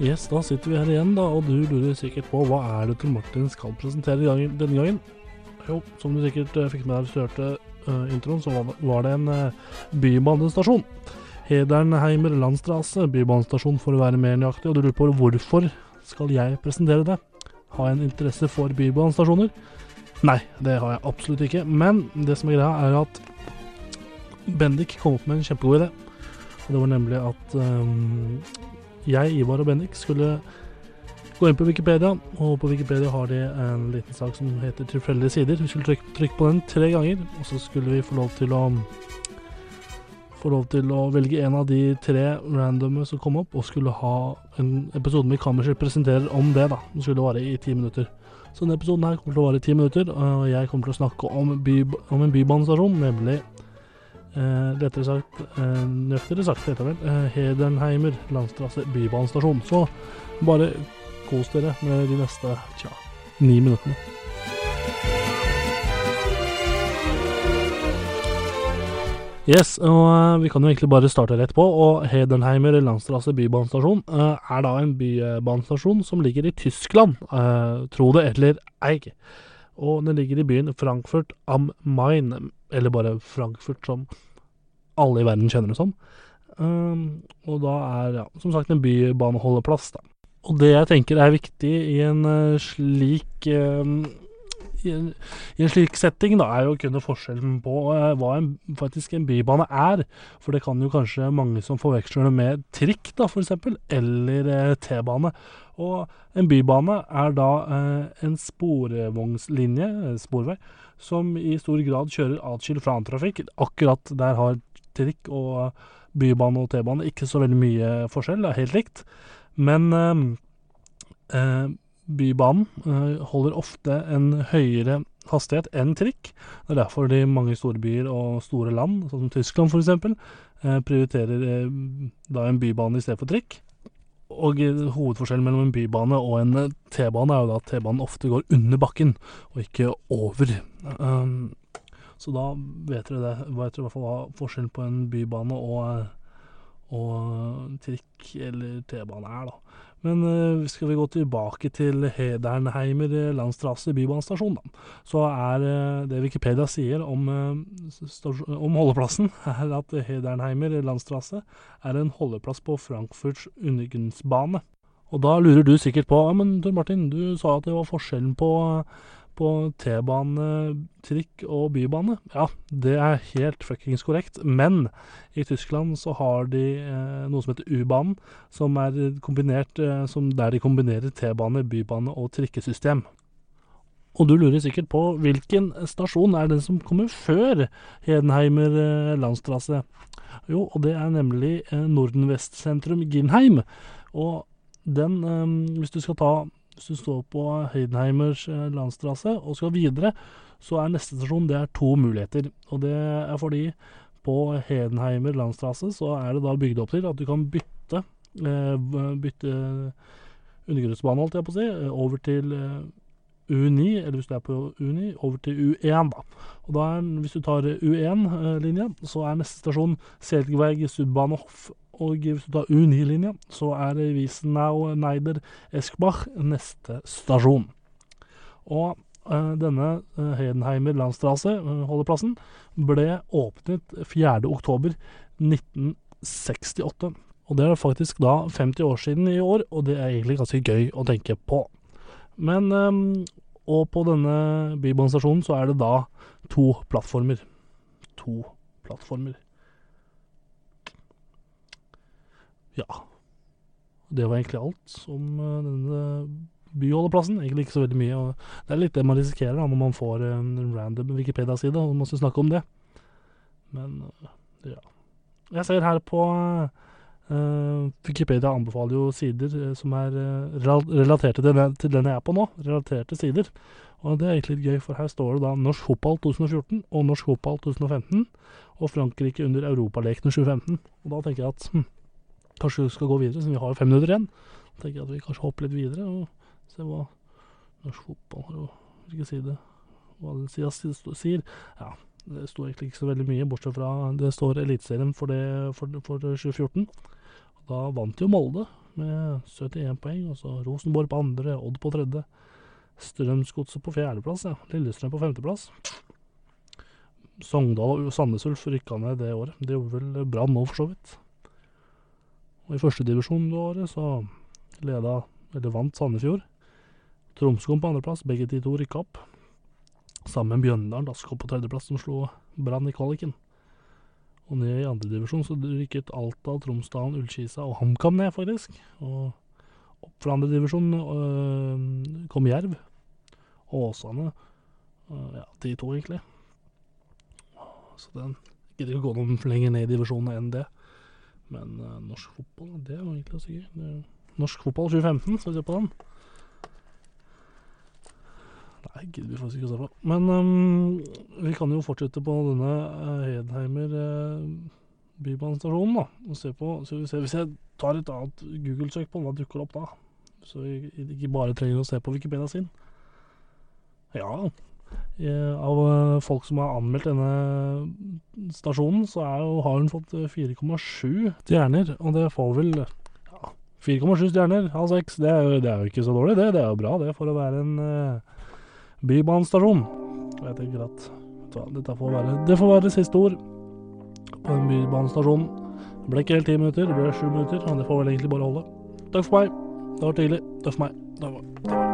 Yes, da sitter vi her igjen, da, og du lurer sikkert på hva er det Tor Martin skal presentere denne gangen? Jo, som du sikkert uh, fikk med deg hvis du hørte uh, introen, så var det, en uh, bybanestasjon. Hedernheimer landstrasse bybanestasjon for å være mer nøyaktig, og du lurer på hvorfor skal jeg presentere det? Har jeg en interesse for bybanestasjoner? Nei, det har jeg absolutt ikke. Men det som er greia, er at Bendik kom opp med en kjempegod idé. Det var nemlig at um, jeg, Ivar og Bendik skulle gå inn på Wikipedia. Og på Wikipedia har de en liten sak som heter 'Tilfeldige sider'. Vi skulle trykke, trykke på den tre ganger, og så skulle vi få lov til å få lov til å velge en av de tre randomme som kom opp, og skulle ha en episode med Kammerset presenterer om det. da. Det skulle vare i ti minutter. Så denne episoden her kommer til å vare i ti minutter, og jeg kommer til å snakke om, by, om en bybanestasjon, nemlig eh, lettere sagt eh, nøktere sagt, heter det vel. Eh, Hedernheimer landstrasse bybanestasjon. Så bare kos dere med de neste tja, ni minuttene. Yes, og uh, vi kan jo egentlig bare starte rett på. Og Hedernheimer landstrasse bybanestasjon uh, er da en bybanestasjon som ligger i Tyskland, uh, tro det eller ei. Og den ligger i byen Frankfurt am Main, eller bare Frankfurt som alle i verden kjenner det som. Um, og da er, ja, som sagt, en bybaneholdeplass, da. Og det jeg tenker er viktig i en slik i en, slik setting da, er jo å kunne forskjellen på uh, hva en, faktisk en bybane er. For det kan jo kanskje mange som forveksler det med trikk, da, f.eks., eller uh, T-bane. Og en bybane er da uh, en sporvognslinje, sporvei, som i stor grad kjører atskilt fra annen trafikk. Akkurat der har trikk og bybane og T-bane ikke så veldig mye forskjell, det er helt likt. Men Bybanen uh, holder ofte en høyere hastighet enn trikk. Det er derfor de mange store byer og store land, sånn som Tyskland f.eks., uh, prioriterer uh, da en bybane i stedet for trikk. Og hovedforskjellen mellom en bybane og en T-bane er jo da at T-banen ofte går under bakken, og ikke over. Um, så da vet dere det. Vet dere i hvert fall hva forskjellen på en bybane og, og trikk eller T-bane er, da. Men uh, skal vi gå tilbake til Hedernheimer landstrasse bybanestasjon, da, så er uh, det Wikipedia sier om, uh, om, holdeplassen, er at Hedernheimer landstrasse er en holdeplass på Frankfurts undergrunnsbane. Og da lurer du sikkert på ja, men Tor Martin, du sa at det var forskjellen på på T-bane, trikk og bybane. Ja, det er helt fuckings korrekt. Men i Tyskland så har de eh, noe som heter U-banen, som er kombinert eh, som der de kombinerer T-bane, bybane og trikkesystem. Og du lurer sikkert på hvilken stasjon er den som kommer før Hedenheimer eh, landstrasse? Jo, og det er nemlig eh, Nordenvest-sentrum Ginheim. Og den, eh, hvis du skal ta hvis du står på Heidenheimers eh, landstrasse og skal videre, så er neste stasjon det er to muligheter. Og det er fordi på Hedenheimer landstrasse så er det da bygd opp til at du kan bytte, eh, bytte undergrunnsbane, holdt jeg på å si, over til eh, U9, eller hvis du er på U9, over til U1, da. Og da er, hvis du tar U1-linja, så er neste stasjon Selgveig Sudbanehof og hvis du tar U9-linja, så er Wiesenau Neider Eskbach neste stasjon. Og eh, denne uh, Hedenheimer landstrasse, uh, holdeplassen, ble åpnet 4.10.1968. Og det er faktisk da 50 år siden i år, og det er egentlig ganske gøy å tenke på. Men eh, Og på denne bybanestasjonen så er det da to plattformer. To plattformer. Ja. Det var egentlig alt om uh, denne byholdeplassen. Egentlig ikke så veldig mye. Det er litt det man risikerer da, når man får en random Wikipedia-side og man skal snakke om det. Men uh, ja. Jeg ser her på uh, Eh, Wikipedia anbefaler jo sider eh, som er uh, relatert til den, til den jeg er på nå. Relaterte sider. Og det er egentlig litt gøy, for her står det da norsk fotball 2014 og norsk fotball 2015. Og Frankrike under Europalekene 2015. Og da tenker jeg at hm, kanskje vi skal gå videre, siden vi har fem minutter igjen. Tenker jeg at vi kanskje hopper litt videre og ser hva norsk fotball har å si det. Hva sida sier. Ja, det sto egentlig ikke så veldig mye, bortsett fra det står Eliteserien for, for, for 2014. Da vant jo Molde med 71 poeng, og så Rosenborg på andre, Odd på tredje. Strømsgodset på fjerdeplass, ja. Lillestrøm på femteplass. Sogndal og Sandnes Ulf rykka ned det året. Det gjorde vel Brann nå, for så vidt. Og i førstedivisjon det året så leda, eller vant Sandefjord. Tromsø kom på andreplass, begge de to rykka opp. Sammen med Bjøndalen, da, som på tredjeplass, som slo Brann i kvaliken. Og ned i andredivisjon så rykket Alta, Tromsdalen, Ullkisa og HamKam ned, faktisk. Og opp fra andredivisjon øh, kom Jerv. Og Åsane. Øh, ja, de to, egentlig. Så den gidder ikke å gå noe lenger ned i divisjonen enn det. Men uh, norsk fotball, det er jo egentlig også gøy. Det norsk fotball 2015, skal vi se på den. Nei, gidder vi faktisk ikke å se på. Men um, vi kan jo fortsette på denne uh, Hedheimer uh, bybanestasjonen, da. Og se på så vi ser, Hvis jeg tar et annet Google-søk på den, hva dukker opp da? Så vi ikke bare trenger å se på Wikipedia sin. Ja. eh, av eh, folk som har anmeldt denne stasjonen, så jo, har hun fått eh, 4,7 stjerner. Og det får vel ja, 4,7 stjerner av 6. Det, det er jo ikke så dårlig, det. Det er jo bra, det, for å være en uh, bybanestasjon. Og jeg tenker at dette får være, det får være siste ord på en bybanestasjon. Det ble ikke helt ti minutter, det ble sju minutter, og det får vel egentlig bare holde. Takk for meg. Det var tidlig. Takk for meg. Det var, det var.